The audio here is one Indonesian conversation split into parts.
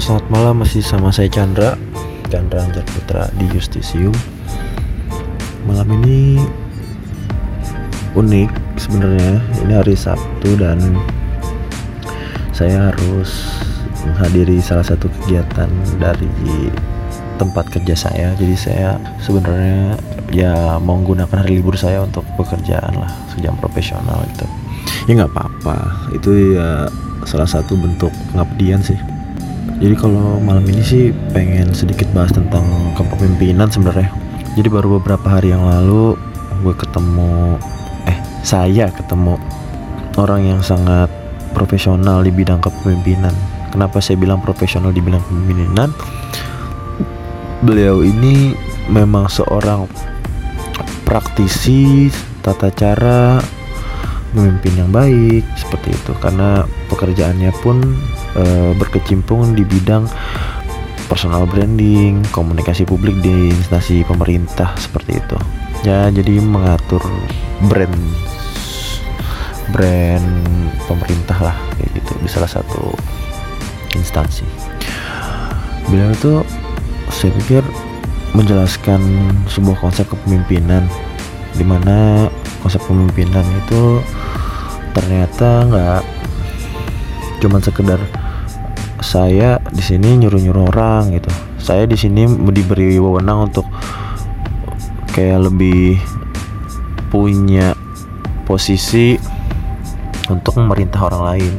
Selamat malam masih sama saya Chandra Chandra Anjar Putra di Justisium. Malam ini unik sebenarnya ini hari Sabtu dan saya harus menghadiri salah satu kegiatan dari tempat kerja saya. Jadi saya sebenarnya ya mau menggunakan hari libur saya untuk pekerjaan lah sejam profesional gitu. Ya nggak apa-apa. Itu ya salah satu bentuk pengabdian sih jadi kalau malam ini sih pengen sedikit bahas tentang kepemimpinan sebenarnya. Jadi baru beberapa hari yang lalu gue ketemu eh saya ketemu orang yang sangat profesional di bidang kepemimpinan. Kenapa saya bilang profesional di bidang kepemimpinan? Beliau ini memang seorang praktisi tata cara memimpin yang baik seperti itu karena pekerjaannya pun e, berkecimpung di bidang personal branding, komunikasi publik di instansi pemerintah seperti itu. Ya, jadi mengatur brand brand pemerintah lah kayak gitu di salah satu instansi. Beliau itu saya pikir menjelaskan sebuah konsep kepemimpinan di mana konsep kepemimpinan itu ternyata nggak cuman sekedar saya di sini nyuruh-nyuruh orang gitu. Saya di sini diberi wewenang untuk kayak lebih punya posisi untuk memerintah orang lain.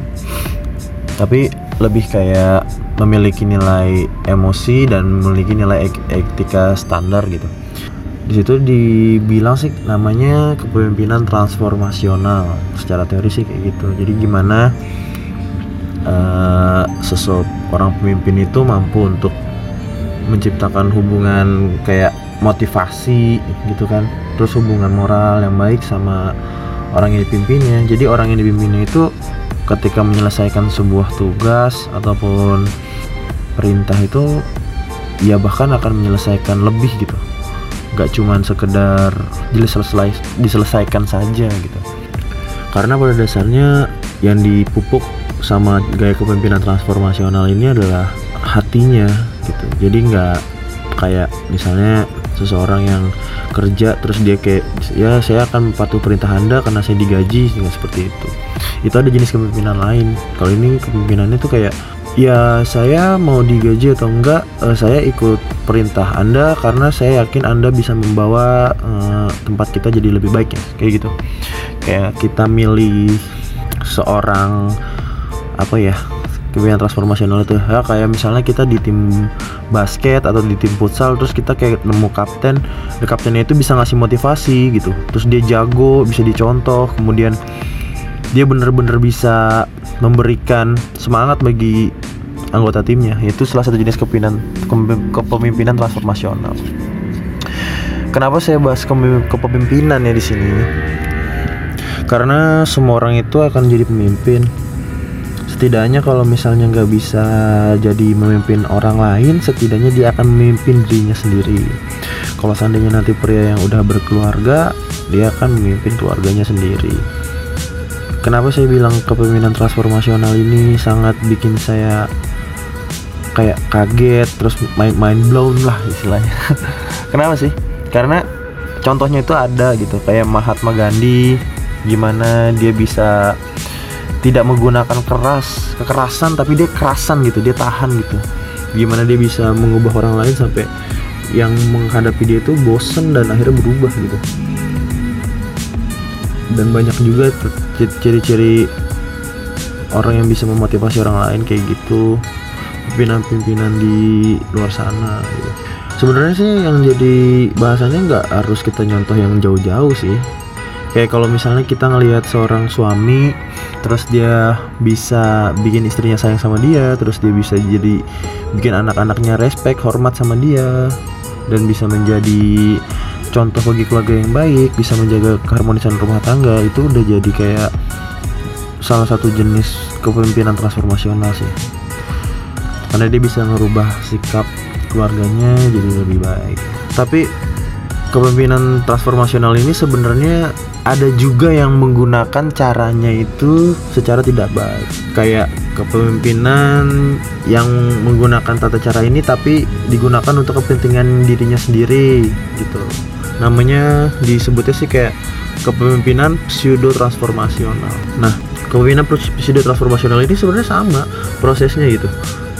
Tapi lebih kayak memiliki nilai emosi dan memiliki nilai etika standar gitu. Di situ dibilang sih namanya kepemimpinan transformasional. Secara teori sih kayak gitu. Jadi gimana uh, seseorang pemimpin itu mampu untuk menciptakan hubungan kayak motivasi gitu kan. Terus hubungan moral yang baik sama orang yang dipimpinnya. Jadi orang yang dipimpinnya itu ketika menyelesaikan sebuah tugas ataupun perintah itu ya bahkan akan menyelesaikan lebih gitu. Gak cuman sekedar diselesai, diselesaikan saja gitu. Karena pada dasarnya yang dipupuk sama gaya kepemimpinan transformasional ini adalah hatinya gitu. Jadi nggak kayak misalnya seseorang yang kerja terus dia kayak ya saya akan patuh perintah anda karena saya digaji nggak seperti itu. Itu ada jenis kepemimpinan lain. Kalau ini kepemimpinannya tuh kayak ya saya mau digaji atau enggak uh, saya ikut perintah anda karena saya yakin anda bisa membawa uh, tempat kita jadi lebih baik ya. Kayak gitu. Kayak kita milih seorang apa ya kepemimpinan transformasional itu. Ya kayak misalnya kita di tim basket atau di tim futsal terus kita kayak nemu kapten the kaptennya itu bisa ngasih motivasi gitu. Terus dia jago bisa dicontoh kemudian dia bener-bener bisa memberikan semangat bagi anggota timnya. Itu salah satu jenis kepemimpinan kepemimpinan transformasional. Kenapa saya bahas kepemimpinan ya di sini? Karena semua orang itu akan jadi pemimpin setidaknya kalau misalnya nggak bisa jadi memimpin orang lain setidaknya dia akan memimpin dirinya sendiri. Kalau seandainya nanti pria yang udah berkeluarga dia akan memimpin keluarganya sendiri. Kenapa saya bilang kepemimpinan transformasional ini sangat bikin saya kayak kaget terus main main blown lah istilahnya. Kenapa sih? Karena contohnya itu ada gitu kayak Mahatma Gandhi gimana dia bisa tidak menggunakan keras kekerasan tapi dia kerasan gitu dia tahan gitu. Gimana dia bisa mengubah orang lain sampai yang menghadapi dia itu bosen dan akhirnya berubah gitu. Dan banyak juga ciri-ciri orang yang bisa memotivasi orang lain kayak gitu. Pimpinan-pimpinan di luar sana gitu. Sebenarnya sih yang jadi bahasanya nggak harus kita nyontoh yang jauh-jauh sih kayak kalau misalnya kita ngelihat seorang suami terus dia bisa bikin istrinya sayang sama dia terus dia bisa jadi bikin anak-anaknya respect hormat sama dia dan bisa menjadi contoh bagi keluarga yang baik bisa menjaga keharmonisan rumah tangga itu udah jadi kayak salah satu jenis kepemimpinan transformasional sih. Karena dia bisa merubah sikap keluarganya jadi lebih baik. Tapi kepemimpinan transformasional ini sebenarnya ada juga yang menggunakan caranya itu secara tidak baik. Kayak kepemimpinan yang menggunakan tata cara ini tapi digunakan untuk kepentingan dirinya sendiri gitu. Namanya disebutnya sih kayak kepemimpinan pseudo transformasional nah kepemimpinan pseudo transformasional ini sebenarnya sama prosesnya gitu.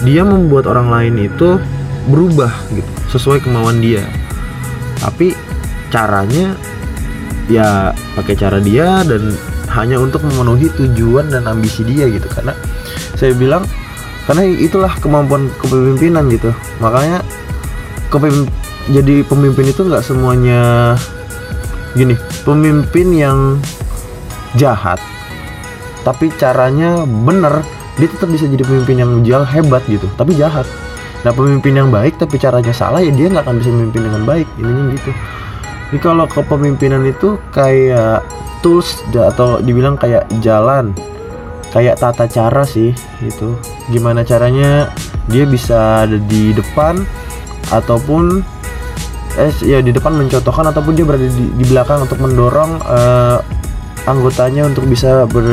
Dia membuat orang lain itu berubah gitu sesuai kemauan dia. Tapi caranya ya pakai cara dia dan hanya untuk memenuhi tujuan dan ambisi dia gitu. Karena saya bilang karena itulah kemampuan kepemimpinan gitu. Makanya kepemimp jadi pemimpin itu nggak semuanya gini. Pemimpin yang jahat tapi caranya bener dia tetap bisa jadi pemimpin yang jual hebat gitu tapi jahat. Nah pemimpin yang baik tapi caranya salah ya dia nggak akan bisa memimpin dengan baik ininya gitu jadi kalau kepemimpinan itu kayak tools atau dibilang kayak jalan, kayak tata cara sih itu. Gimana caranya dia bisa ada di depan ataupun eh ya di depan mencontohkan ataupun dia berada di, di belakang untuk mendorong uh, anggotanya untuk bisa ber,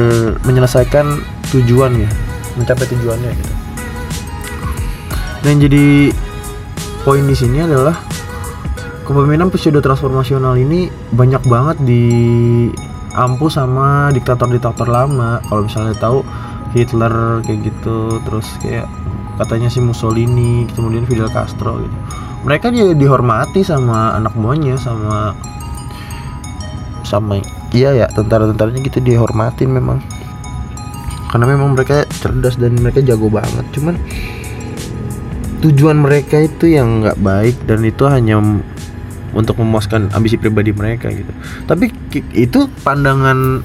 menyelesaikan tujuan ya, mencapai tujuannya gitu. Dan jadi poin di sini adalah kepemimpinan pseudo transformasional ini banyak banget di ampu sama diktator-diktator lama. Kalau misalnya tahu Hitler kayak gitu terus kayak katanya si Mussolini kemudian Fidel Castro gitu. Mereka dia dihormati sama anak buahnya sama sama iya ya tentara-tentaranya gitu dihormatin memang. Karena memang mereka cerdas dan mereka jago banget. Cuman tujuan mereka itu yang nggak baik dan itu hanya untuk memuaskan ambisi pribadi mereka gitu. Tapi itu pandangan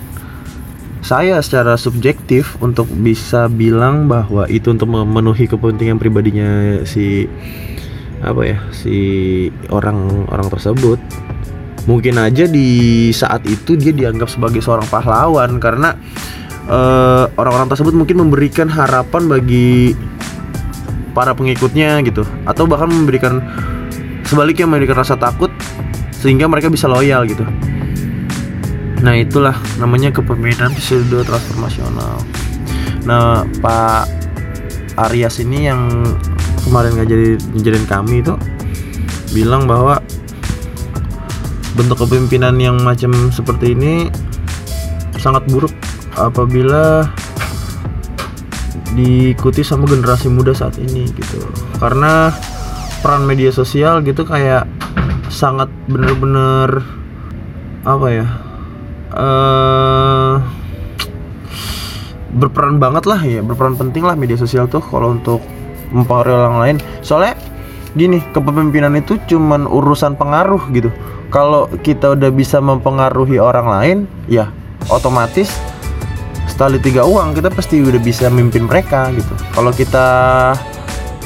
saya secara subjektif untuk bisa bilang bahwa itu untuk memenuhi kepentingan pribadinya si apa ya si orang-orang tersebut mungkin aja di saat itu dia dianggap sebagai seorang pahlawan karena orang eh, orang-orang tersebut mungkin memberikan harapan bagi para pengikutnya gitu atau bahkan memberikan sebaliknya memberikan rasa takut sehingga mereka bisa loyal gitu. Nah itulah namanya kepemimpinan pseudo transformasional. Nah Pak Arias ini yang kemarin ngajarin ngajarin kami itu bilang bahwa bentuk kepemimpinan yang macam seperti ini sangat buruk apabila diikuti sama generasi muda saat ini gitu. Karena peran media sosial gitu kayak sangat bener-bener apa ya uh, berperan banget lah ya berperan penting lah media sosial tuh kalau untuk mempengaruhi orang lain. Soalnya gini kepemimpinan itu cuman urusan pengaruh gitu. Kalau kita udah bisa mempengaruhi orang lain ya otomatis setelah tiga uang kita pasti udah bisa mimpin mereka gitu. Kalau kita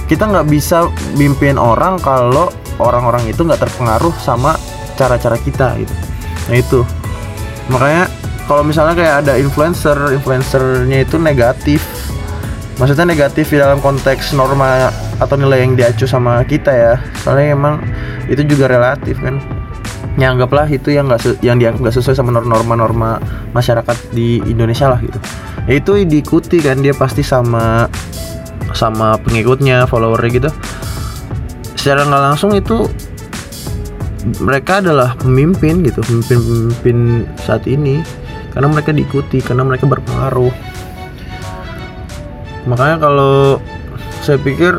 kita nggak bisa mimpin orang kalau orang-orang itu nggak terpengaruh sama cara-cara kita gitu. Nah itu. Makanya kalau misalnya kayak ada influencer influencernya itu negatif. Maksudnya negatif di dalam konteks norma atau nilai yang diacu sama kita ya. Soalnya emang itu juga relatif kan. Ya itu yang nggak yang dianggap nggak sesuai sama norma-norma masyarakat di Indonesia lah gitu. Ya itu diikuti kan dia pasti sama sama pengikutnya followernya gitu. Secara nggak langsung itu mereka adalah pemimpin gitu pemimpin-pemimpin saat ini. Karena mereka diikuti karena mereka berpengaruh. Makanya kalau saya pikir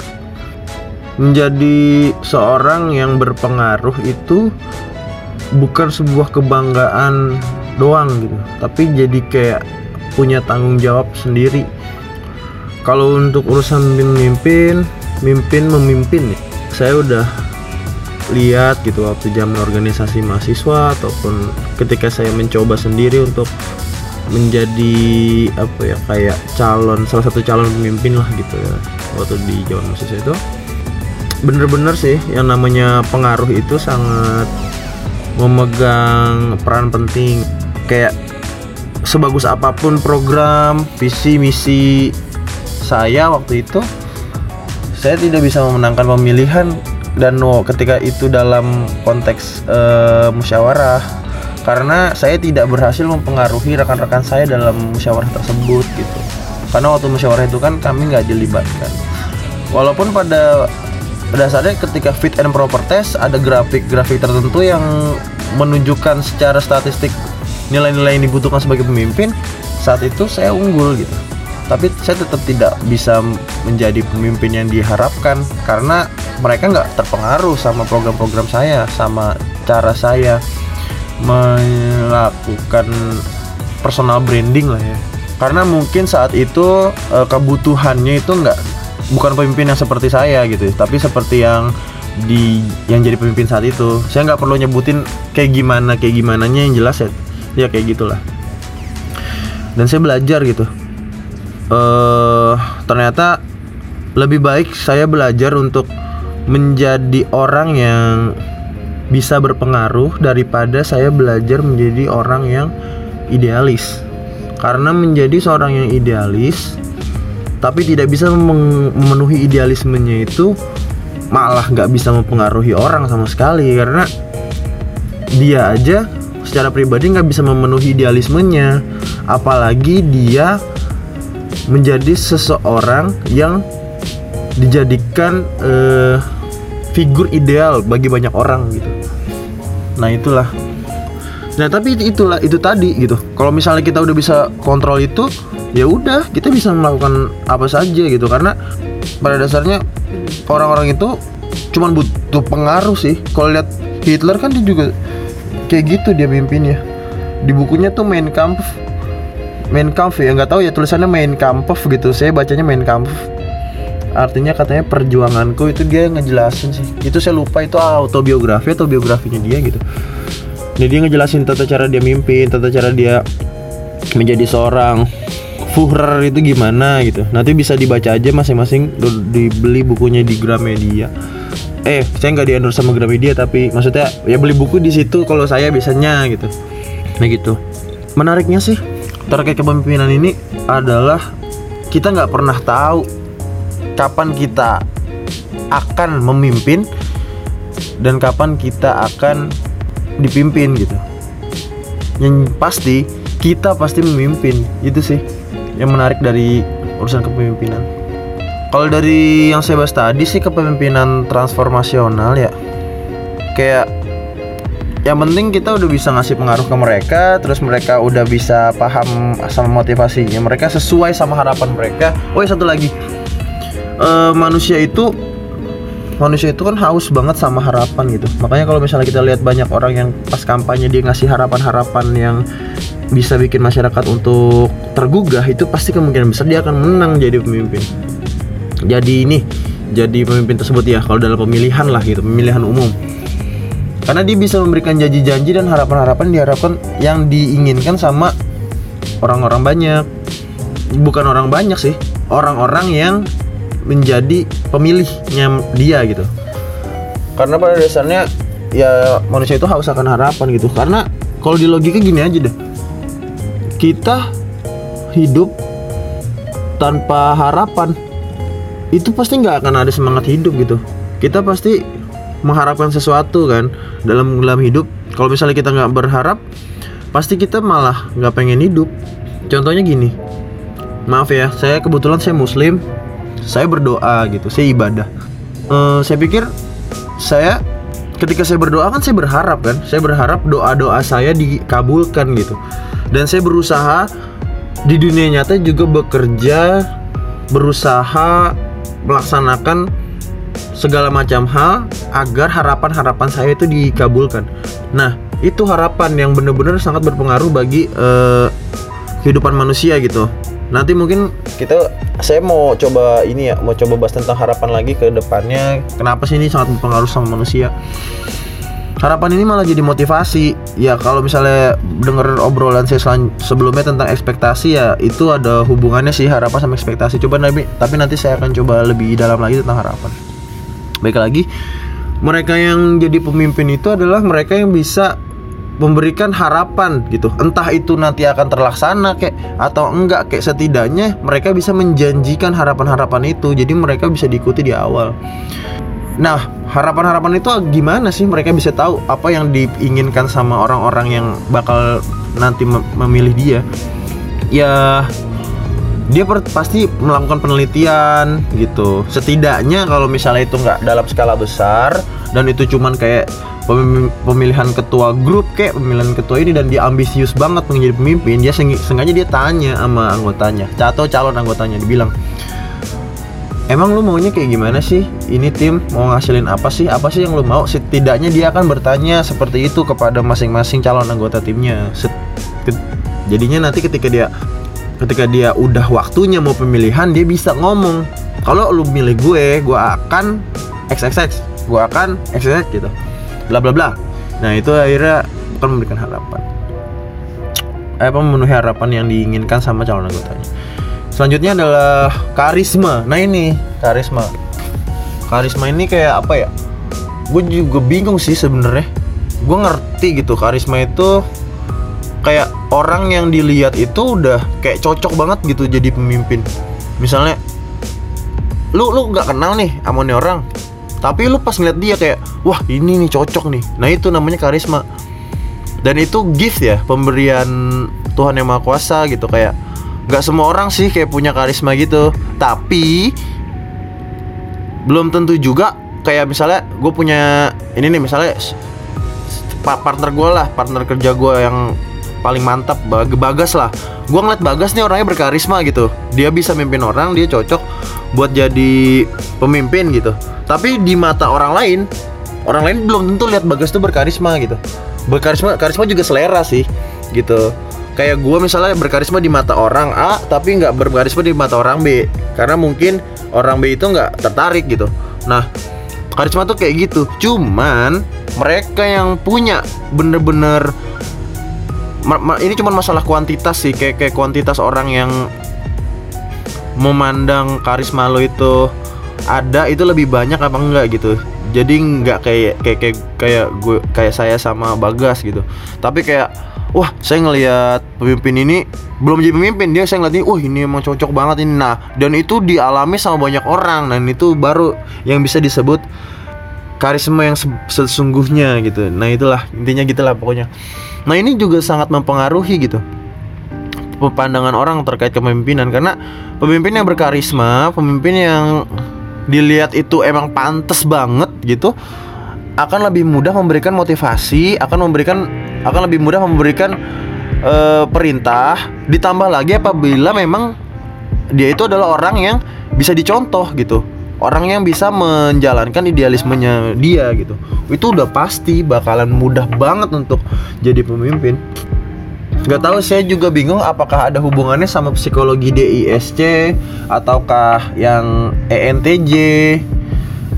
menjadi seorang yang berpengaruh itu bukan sebuah kebanggaan doang gitu tapi jadi kayak punya tanggung jawab sendiri kalau untuk urusan memimpin mimpin memimpin nih. Saya udah lihat gitu waktu zaman organisasi mahasiswa ataupun ketika saya mencoba sendiri untuk menjadi apa ya kayak calon salah satu calon pemimpin lah gitu ya waktu di zaman mahasiswa itu. Bener-bener sih yang namanya pengaruh itu sangat memegang peran penting. Kayak sebagus apa pun program visi misi saya waktu itu saya tidak bisa memenangkan pemilihan. Dan no ketika itu dalam konteks uh, musyawarah karena saya tidak berhasil mempengaruhi rekan-rekan saya dalam musyawarah tersebut gitu. Karena waktu musyawarah itu kan kami nggak dilibatkan. Walaupun pada dasarnya ketika fit and proper test ada grafik-grafik tertentu yang menunjukkan secara statistik nilai-nilai yang dibutuhkan sebagai pemimpin saat itu saya unggul gitu tapi saya tetap tidak bisa menjadi pemimpin yang diharapkan karena mereka nggak terpengaruh sama program-program saya sama cara saya melakukan personal branding lah ya. Karena mungkin saat itu eh, kebutuhannya itu nggak bukan pemimpin yang seperti saya gitu tapi seperti yang di yang jadi pemimpin saat itu. Saya nggak perlu nyebutin kayak gimana kayak gimana yang jelas ya. Ya kayak gitulah. Dan saya belajar gitu uh, ternyata lebih baik saya belajar untuk menjadi orang yang bisa berpengaruh daripada saya belajar menjadi orang yang idealis. Karena menjadi seorang yang idealis tapi tidak bisa memenuhi idealismenya itu malah nggak bisa mempengaruhi orang sama sekali. Karena dia aja secara pribadi nggak bisa memenuhi idealismenya. Apalagi dia menjadi seseorang yang dijadikan uh, figur ideal bagi banyak orang gitu. Nah itulah. Nah tapi itulah itu tadi gitu. Kalau misalnya kita udah bisa kontrol itu ya udah kita bisa melakukan apa saja gitu. Karena pada dasarnya orang-orang itu cuman butuh pengaruh sih. Kalau lihat Hitler kan dia juga kayak gitu dia mimpinnya. Di bukunya tuh Main Kampf Main Kampf ya. Nggak tahu ya tulisannya Main Kampf gitu. Saya bacanya Main Kampf. Artinya katanya perjuanganku itu dia ngejelasin sih. Itu saya lupa itu autobiografi atau biografinya dia gitu. Jadi dia ngejelasin tata cara dia mimpin tata cara dia menjadi seorang Führer itu gimana gitu. Nanti bisa dibaca aja masing-masing dibeli bukunya di Gramedia. Eh saya nggak di sama Gramedia tapi maksudnya ya beli buku di situ kalau saya biasanya gitu. Nah gitu. Menariknya sih terkait kepemimpinan ini adalah kita nggak pernah tahu kapan kita akan memimpin dan kapan kita akan dipimpin gitu. Yang pasti kita pasti memimpin. Itu sih yang menarik dari urusan kepemimpinan. Kalau dari yang saya bahas tadi sih kepemimpinan transformasional ya. Kayak yang penting kita udah bisa ngasih pengaruh ke mereka terus mereka udah bisa paham sama motivasinya. Mereka sesuai sama harapan mereka. Oh ya satu lagi. Uh, manusia itu manusia itu kan haus banget sama harapan gitu. Makanya kalau misalnya kita lihat banyak orang yang pas kampanye dia ngasih harapan-harapan yang bisa bikin masyarakat untuk tergugah itu pasti kemungkinan besar dia akan menang jadi pemimpin. Jadi ini jadi pemimpin tersebut ya kalau dalam pemilihan lah gitu pemilihan umum karena dia bisa memberikan janji-janji dan harapan-harapan diharapkan yang diinginkan sama orang-orang banyak. Bukan orang banyak sih orang-orang yang menjadi pemilihnya dia gitu. Karena pada dasarnya ya manusia itu harus akan harapan gitu. Karena kalau di logika gini aja deh. Kita hidup tanpa harapan itu pasti nggak akan ada semangat hidup gitu. Kita pasti mengharapkan sesuatu kan? Dalam dalam hidup kalau misalnya kita nggak berharap pasti kita malah nggak pengen hidup. Contohnya gini maaf ya saya kebetulan saya muslim saya berdoa gitu saya ibadah. Uh, saya pikir saya ketika saya berdoa kan saya berharap kan? Saya berharap doa doa saya dikabulkan gitu. Dan saya berusaha di dunia nyata juga bekerja berusaha melaksanakan segala macam hal agar harapan-harapan saya itu dikabulkan. Nah, itu harapan yang benar-benar sangat berpengaruh bagi uh, kehidupan manusia gitu. Nanti mungkin kita saya mau coba ini ya, mau coba bahas tentang harapan lagi ke depannya. Kenapa sih ini sangat berpengaruh sama manusia? harapan ini malah jadi motivasi ya kalau misalnya denger obrolan saya sebelumnya tentang ekspektasi ya itu ada hubungannya sih harapan sama ekspektasi coba nabi tapi nanti saya akan coba lebih dalam lagi tentang harapan baik lagi mereka yang jadi pemimpin itu adalah mereka yang bisa memberikan harapan gitu. Entah itu nanti akan terlaksana kayak atau enggak kayak setidaknya mereka bisa menjanjikan harapan-harapan itu. Jadi mereka bisa diikuti di awal. Nah harapan-harapan itu gimana sih? Mereka bisa tahu apa yang diinginkan sama orang-orang yang bakal nanti memilih dia. Ya dia pasti melakukan penelitian gitu. Setidaknya kalau misalnya itu nggak dalam skala besar dan itu cuman kayak pemilihan ketua grup kayak pemilihan ketua ini dan dia ambisius banget menjadi pemimpin dia sengaja dia tanya sama anggotanya atau calon anggotanya dibilang emang lu maunya kayak gimana sih? Ini tim mau ngasilin apa sih? Apa sih yang lu mau? Setidaknya dia akan bertanya seperti itu kepada masing-masing calon anggota timnya. Set, jadinya nanti ketika dia ketika dia udah waktunya mau pemilihan dia bisa ngomong kalau lu milih gue gue akan xxx gue akan xxx gitu. Bla bla bla. Nah itu akhirnya akan memberikan harapan. Apa memenuhi harapan yang diinginkan sama calon anggotanya. Selanjutnya adalah karisma. Nah ini karisma. Karisma ini kayak apa ya? Gue juga bingung sih sebenarnya. Gue ngerti gitu karisma itu kayak orang yang dilihat itu udah kayak cocok banget gitu jadi pemimpin. Misalnya lu lu nggak kenal nih sama nih orang tapi lu pas ngeliat dia kayak wah ini nih cocok nih. Nah itu namanya karisma. Dan itu gift ya pemberian Tuhan yang maha kuasa gitu kayak nggak semua orang sih kayak punya karisma gitu. Tapi belum tentu juga kayak misalnya gue punya ini nih misalnya partner gue lah partner kerja gue yang paling mantap bag bagas lah. Gue ngeliat bagas nih orangnya berkarisma gitu. Dia bisa mimpin orang dia cocok buat jadi pemimpin gitu. Tapi di mata orang lain orang lain belum tentu lihat bagas tuh berkarisma gitu. Berkarisma karisma juga selera sih gitu. Kayak gue misalnya berkarisma di mata orang A tapi nggak berkarisma di mata orang B. Karena mungkin orang B itu nggak tertarik gitu. Nah karisma tuh kayak gitu. Cuman mereka yang punya bener-bener ini cuma masalah kuantitas sih kayak kayak kuantitas orang yang memandang karisma lo itu ada itu lebih banyak apa enggak gitu. Jadi nggak kayak kayak kayak kayak gue kayak saya sama Bagas gitu. Tapi kayak wah saya ngelihat pemimpin ini belum jadi pemimpin. Dia saya ngeliat ini wah ini emang cocok banget ini. Nah dan itu dialami sama banyak orang dan itu baru yang bisa disebut karisma yang sesungguhnya gitu. Nah itulah intinya gitulah pokoknya nah ini juga sangat mempengaruhi gitu. Pandangan orang terkait kepemimpinan karena pemimpin yang berkarisma pemimpin yang dilihat itu emang pantas banget gitu akan lebih mudah memberikan motivasi akan memberikan akan lebih mudah memberikan uh, perintah ditambah lagi apabila memang dia itu adalah orang yang bisa dicontoh gitu orang yang bisa menjalankan idealismenya dia gitu. Itu udah pasti bakalan mudah banget untuk jadi pemimpin. Gak tahu saya juga bingung apakah ada hubungannya sama psikologi DISC ataukah yang ENTJ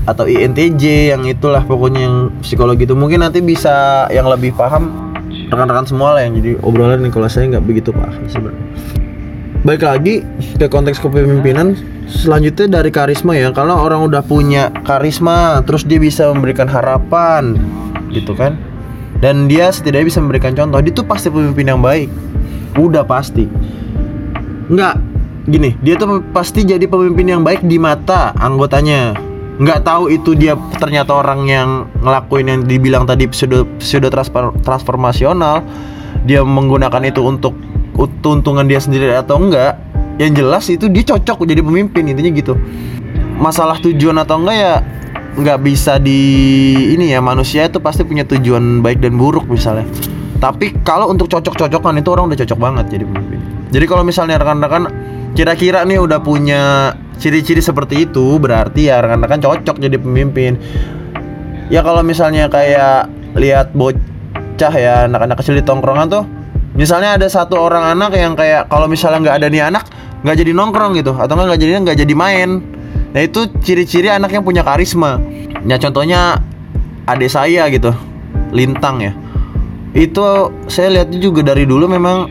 atau INTJ yang itulah pokoknya yang psikologi itu. Mungkin nanti bisa yang lebih paham rekan-rekan semua lah yang jadi obrolan nih kalau saya nggak begitu paham sebenarnya baik lagi ke konteks kepemimpinan. Selanjutnya dari karisma ya. Kalau orang udah punya karisma terus dia bisa memberikan harapan gitu kan? Dan dia setidaknya bisa memberikan contoh. Dia tuh pasti pemimpin yang baik. Udah pasti. Nggak gini dia tuh pasti jadi pemimpin yang baik di mata anggotanya. Nggak tahu itu dia ternyata orang yang ngelakuin yang dibilang tadi pseudo pseudo transformasional. Dia menggunakan itu untuk keuntungan dia sendiri atau enggak yang jelas itu dia cocok jadi pemimpin intinya gitu. Masalah tujuan atau enggak ya nggak bisa di ini ya manusia itu pasti punya tujuan baik dan buruk misalnya. Tapi kalau untuk cocok-cocokan itu orang udah cocok banget jadi pemimpin. Jadi kalau misalnya rekan-rekan kira-kira nih udah punya ciri-ciri seperti itu berarti ya rekan-rekan cocok jadi pemimpin. Ya kalau misalnya kayak lihat bocah ya anak-anak kecil di tongkrongan tuh misalnya ada satu orang anak yang kayak kalau misalnya nggak ada nih anak nggak jadi nongkrong gitu. Atau nggak jadi nggak jadi main. Nah itu ciri-ciri anak yang punya karisma. Ya contohnya adik saya gitu lintang ya. Itu saya lihat juga dari dulu memang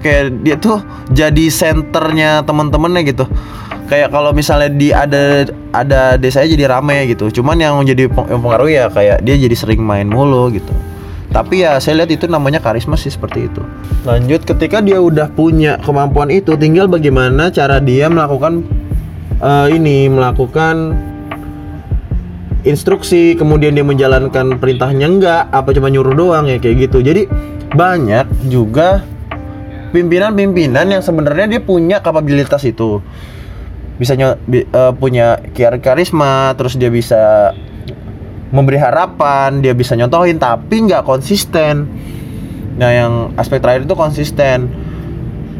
kayak dia tuh jadi senternya teman-temannya gitu. Kayak kalau misalnya di ada ada desa jadi rame gitu. Cuman yang jadi yang pengaruh ya kayak dia jadi sering main mulu gitu tapi ya saya lihat itu namanya karisma sih seperti itu. Lanjut ketika dia udah punya kemampuan itu tinggal bagaimana cara dia melakukan uh, ini melakukan instruksi kemudian dia menjalankan perintahnya enggak apa cuma nyuruh doang ya kayak gitu. Jadi banyak juga pimpinan-pimpinan yang sebenarnya dia punya kapabilitas itu. Bisa uh, punya karisma terus dia bisa memberi harapan dia bisa nyontohin tapi nggak konsisten. Nah yang aspek terakhir itu konsisten.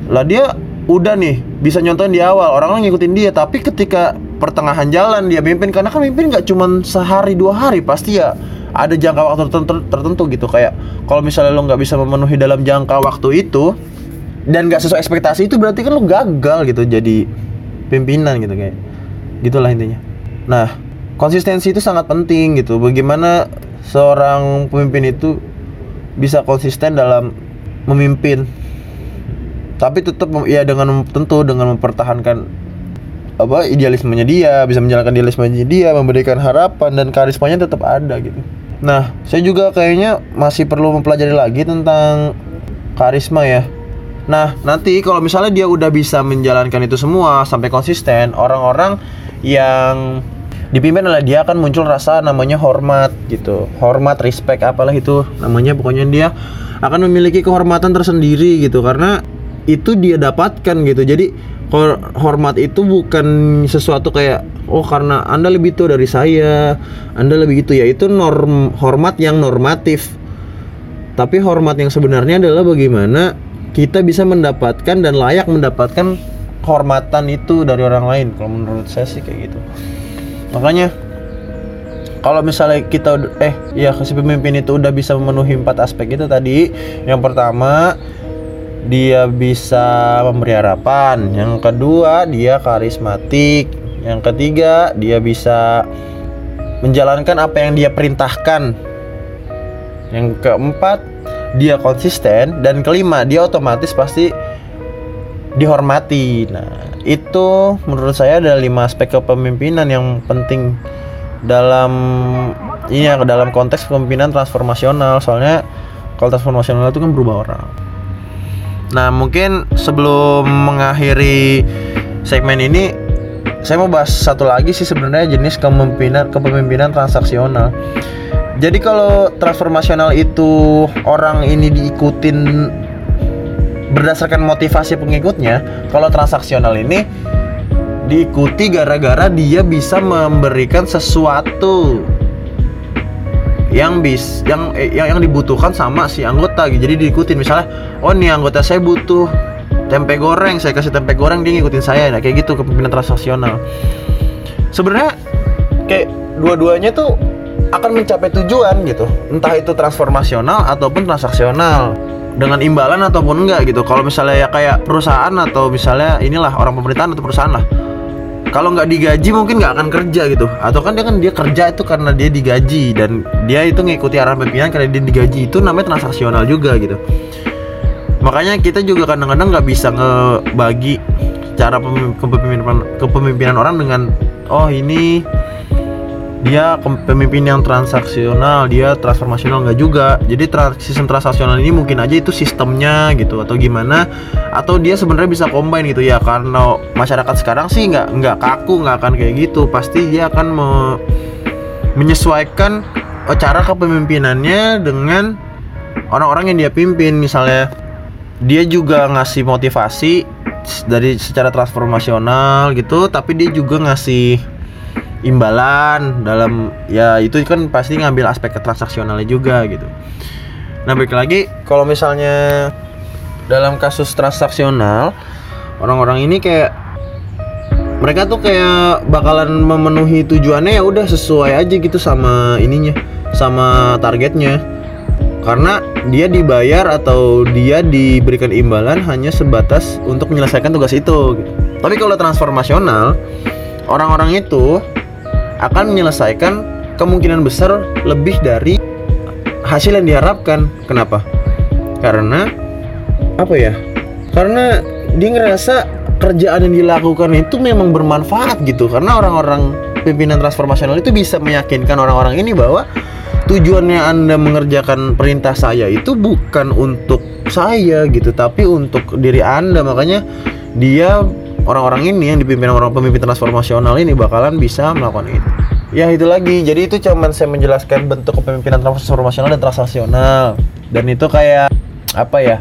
Lah dia udah nih bisa nyontohin di awal. Orang orang ngikutin dia tapi ketika pertengahan jalan dia mimpin karena kan mimpin nggak cuma sehari dua hari pasti ya ada jangka waktu tertentu, tertentu gitu. Kayak kalau misalnya lo nggak bisa memenuhi dalam jangka waktu itu dan nggak sesuai ekspektasi itu berarti kan lo gagal gitu jadi pimpinan gitu kayak. Gitulah intinya. Nah konsistensi itu sangat penting gitu. Bagaimana seorang pemimpin itu bisa konsisten dalam memimpin. Tapi tetap ya dengan tentu dengan mempertahankan apa idealismenya dia bisa menjalankan idealismenya dia memberikan harapan dan karismanya tetap ada gitu. Nah saya juga kayaknya masih perlu mempelajari lagi tentang karisma ya. Nah nanti kalau misalnya dia udah bisa menjalankan itu semua sampai konsisten orang-orang yang dipimpin oleh dia akan muncul rasa namanya hormat gitu. Hormat respect apalah itu namanya. Pokoknya dia akan memiliki kehormatan tersendiri gitu. Karena itu dia dapatkan gitu. Jadi hormat itu bukan sesuatu kayak oh karena anda lebih tua dari saya anda lebih gitu. Ya itu norm hormat yang normatif. Tapi hormat yang sebenarnya adalah bagaimana kita bisa mendapatkan dan layak mendapatkan kehormatan itu dari orang lain. Kalau menurut saya sih kayak gitu makanya kalau misalnya kita eh ya si pemimpin itu udah bisa memenuhi empat aspek itu tadi yang pertama dia bisa memberi harapan. Yang kedua, dia karismatik. Yang ketiga, dia bisa menjalankan apa yang dia perintahkan. Yang keempat, dia konsisten dan kelima, dia otomatis pasti dihormati. Nah, itu menurut saya ada lima aspek kepemimpinan yang penting dalam ini ya dalam konteks kepemimpinan transformasional. Soalnya kalau transformasional itu kan berubah orang. Nah, mungkin sebelum mengakhiri segmen ini saya mau bahas satu lagi sih sebenarnya jenis kepemimpinan kepemimpinan transaksional. Jadi kalau transformasional itu orang ini diikutin berdasarkan motivasi pengikutnya, kalau transaksional ini diikuti gara-gara dia bisa memberikan sesuatu yang bis yang eh, yang yang dibutuhkan sama si anggota gitu. Jadi diikutin misalnya, oh nih anggota saya butuh tempe goreng, saya kasih tempe goreng dia ngikutin saya. Nah, kayak gitu kepemimpinan transaksional. Sebenarnya kayak dua-duanya tuh akan mencapai tujuan gitu. Entah itu transformasional ataupun transaksional dengan imbalan ataupun enggak gitu. Kalau misalnya ya kayak perusahaan atau misalnya inilah orang pemerintahan atau perusahaan lah. Kalau nggak digaji mungkin nggak akan kerja gitu. Atau kan dia kan dia kerja itu karena dia digaji dan dia itu ngikuti arahan pimpinan karena dia digaji. Itu namanya transaksional juga gitu. Makanya kita juga kadang-kadang nggak bisa ngebagi cara kepemimpinan kepemimpinan orang dengan oh ini dia pemimpin yang transaksional dia transformasional nggak juga. Jadi trans sistem transaksional ini mungkin aja itu sistemnya gitu atau gimana atau dia sebenarnya bisa combine gitu. Ya karena masyarakat sekarang sih nggak nggak kaku nggak akan kayak gitu. Pasti dia akan me menyesuaikan eh, cara kepemimpinannya dengan orang-orang yang dia pimpin. Misalnya dia juga ngasih motivasi dari secara transformasional gitu tapi dia juga ngasih imbalan dalam ya itu kan pasti ngambil aspek transaksionalnya juga gitu. Nah balik lagi kalau misalnya dalam kasus transaksional orang-orang ini kayak mereka tuh kayak bakalan memenuhi tujuannya ya udah sesuai aja gitu sama ininya sama targetnya karena dia dibayar atau dia diberikan imbalan hanya sebatas untuk menyelesaikan tugas itu gitu. tapi kalau transformasional orang-orang itu akan menyelesaikan kemungkinan besar lebih dari hasil yang diharapkan. Kenapa? Karena apa ya? Karena dia ngerasa kerjaan yang dilakukan itu memang bermanfaat gitu karena orang-orang pimpinan transformasional itu bisa meyakinkan orang-orang ini bahwa tujuannya Anda mengerjakan perintah saya itu bukan untuk saya gitu tapi untuk diri Anda makanya dia orang-orang ini yang dipimpin orang pemimpin transformasional ini bakalan bisa melakukan itu. Ya itu lagi. Jadi itu cuman saya menjelaskan bentuk kepemimpinan transformasional dan transaksional dan itu kayak apa ya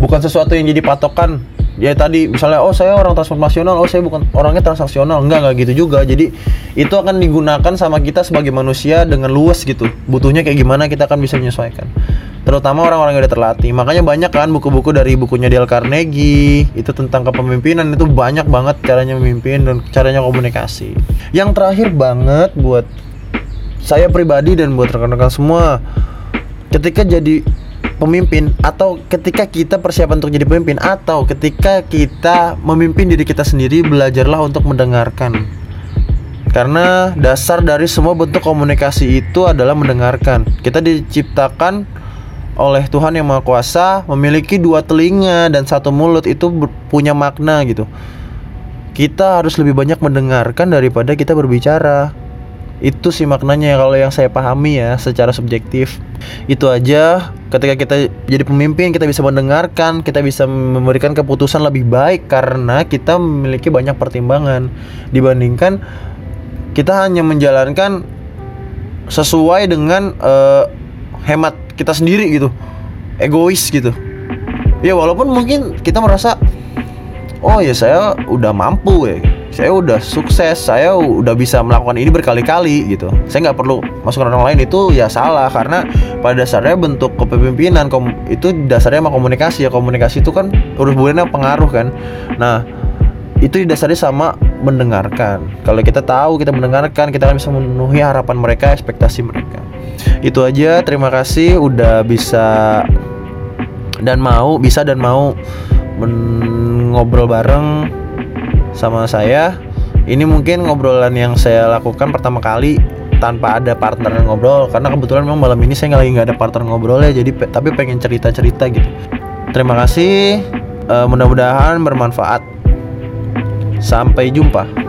bukan sesuatu yang jadi patokan. Ya tadi misalnya oh saya orang transformasional oh saya bukan orangnya transaksional. Enggak enggak gitu juga. Jadi itu akan digunakan sama kita sebagai manusia dengan luas gitu. Butuhnya kayak gimana kita akan bisa menyesuaikan terutama orang-orang yang udah terlatih. Makanya banyak kan buku-buku dari bukunya Dale Carnegie. Itu tentang kepemimpinan. Itu banyak banget caranya memimpin dan caranya komunikasi. Yang terakhir banget buat saya pribadi dan buat rekan-rekan semua ketika jadi pemimpin atau ketika kita persiapan untuk jadi pemimpin atau ketika kita memimpin diri kita sendiri belajarlah untuk mendengarkan. Karena dasar dari semua bentuk komunikasi itu adalah mendengarkan. Kita diciptakan oleh Tuhan yang Maha Kuasa memiliki dua telinga dan satu mulut itu punya makna gitu. Kita harus lebih banyak mendengarkan daripada kita berbicara. Itu sih maknanya kalau yang saya pahami ya secara subjektif. Itu aja. Ketika kita jadi pemimpin kita bisa mendengarkan kita bisa memberikan keputusan lebih baik karena kita memiliki banyak pertimbangan. Dibandingkan kita hanya menjalankan sesuai dengan uh, hemat kita sendiri gitu. Egois gitu. Ya walaupun mungkin kita merasa oh ya saya udah mampu ya. Saya udah sukses. Saya udah bisa melakukan ini berkali-kali gitu. Saya nggak perlu masuk orang lain itu ya salah. Karena pada dasarnya bentuk kepemimpinan kom itu dasarnya sama komunikasi ya. Komunikasi itu kan urus bulannya pengaruh kan. Nah itu didasari sama mendengarkan. Kalau kita tahu kita mendengarkan kita bisa memenuhi harapan mereka ekspektasi mereka itu aja terima kasih udah bisa dan mau bisa dan mau ngobrol bareng sama saya. Ini mungkin ngobrolan yang saya lakukan pertama kali tanpa ada partner ngobrol karena kebetulan memang malam ini saya lagi nggak ada partner ngobrol ya jadi pe tapi pengen cerita-cerita gitu. Terima kasih. Uh, mudah-mudahan bermanfaat. Sampai jumpa.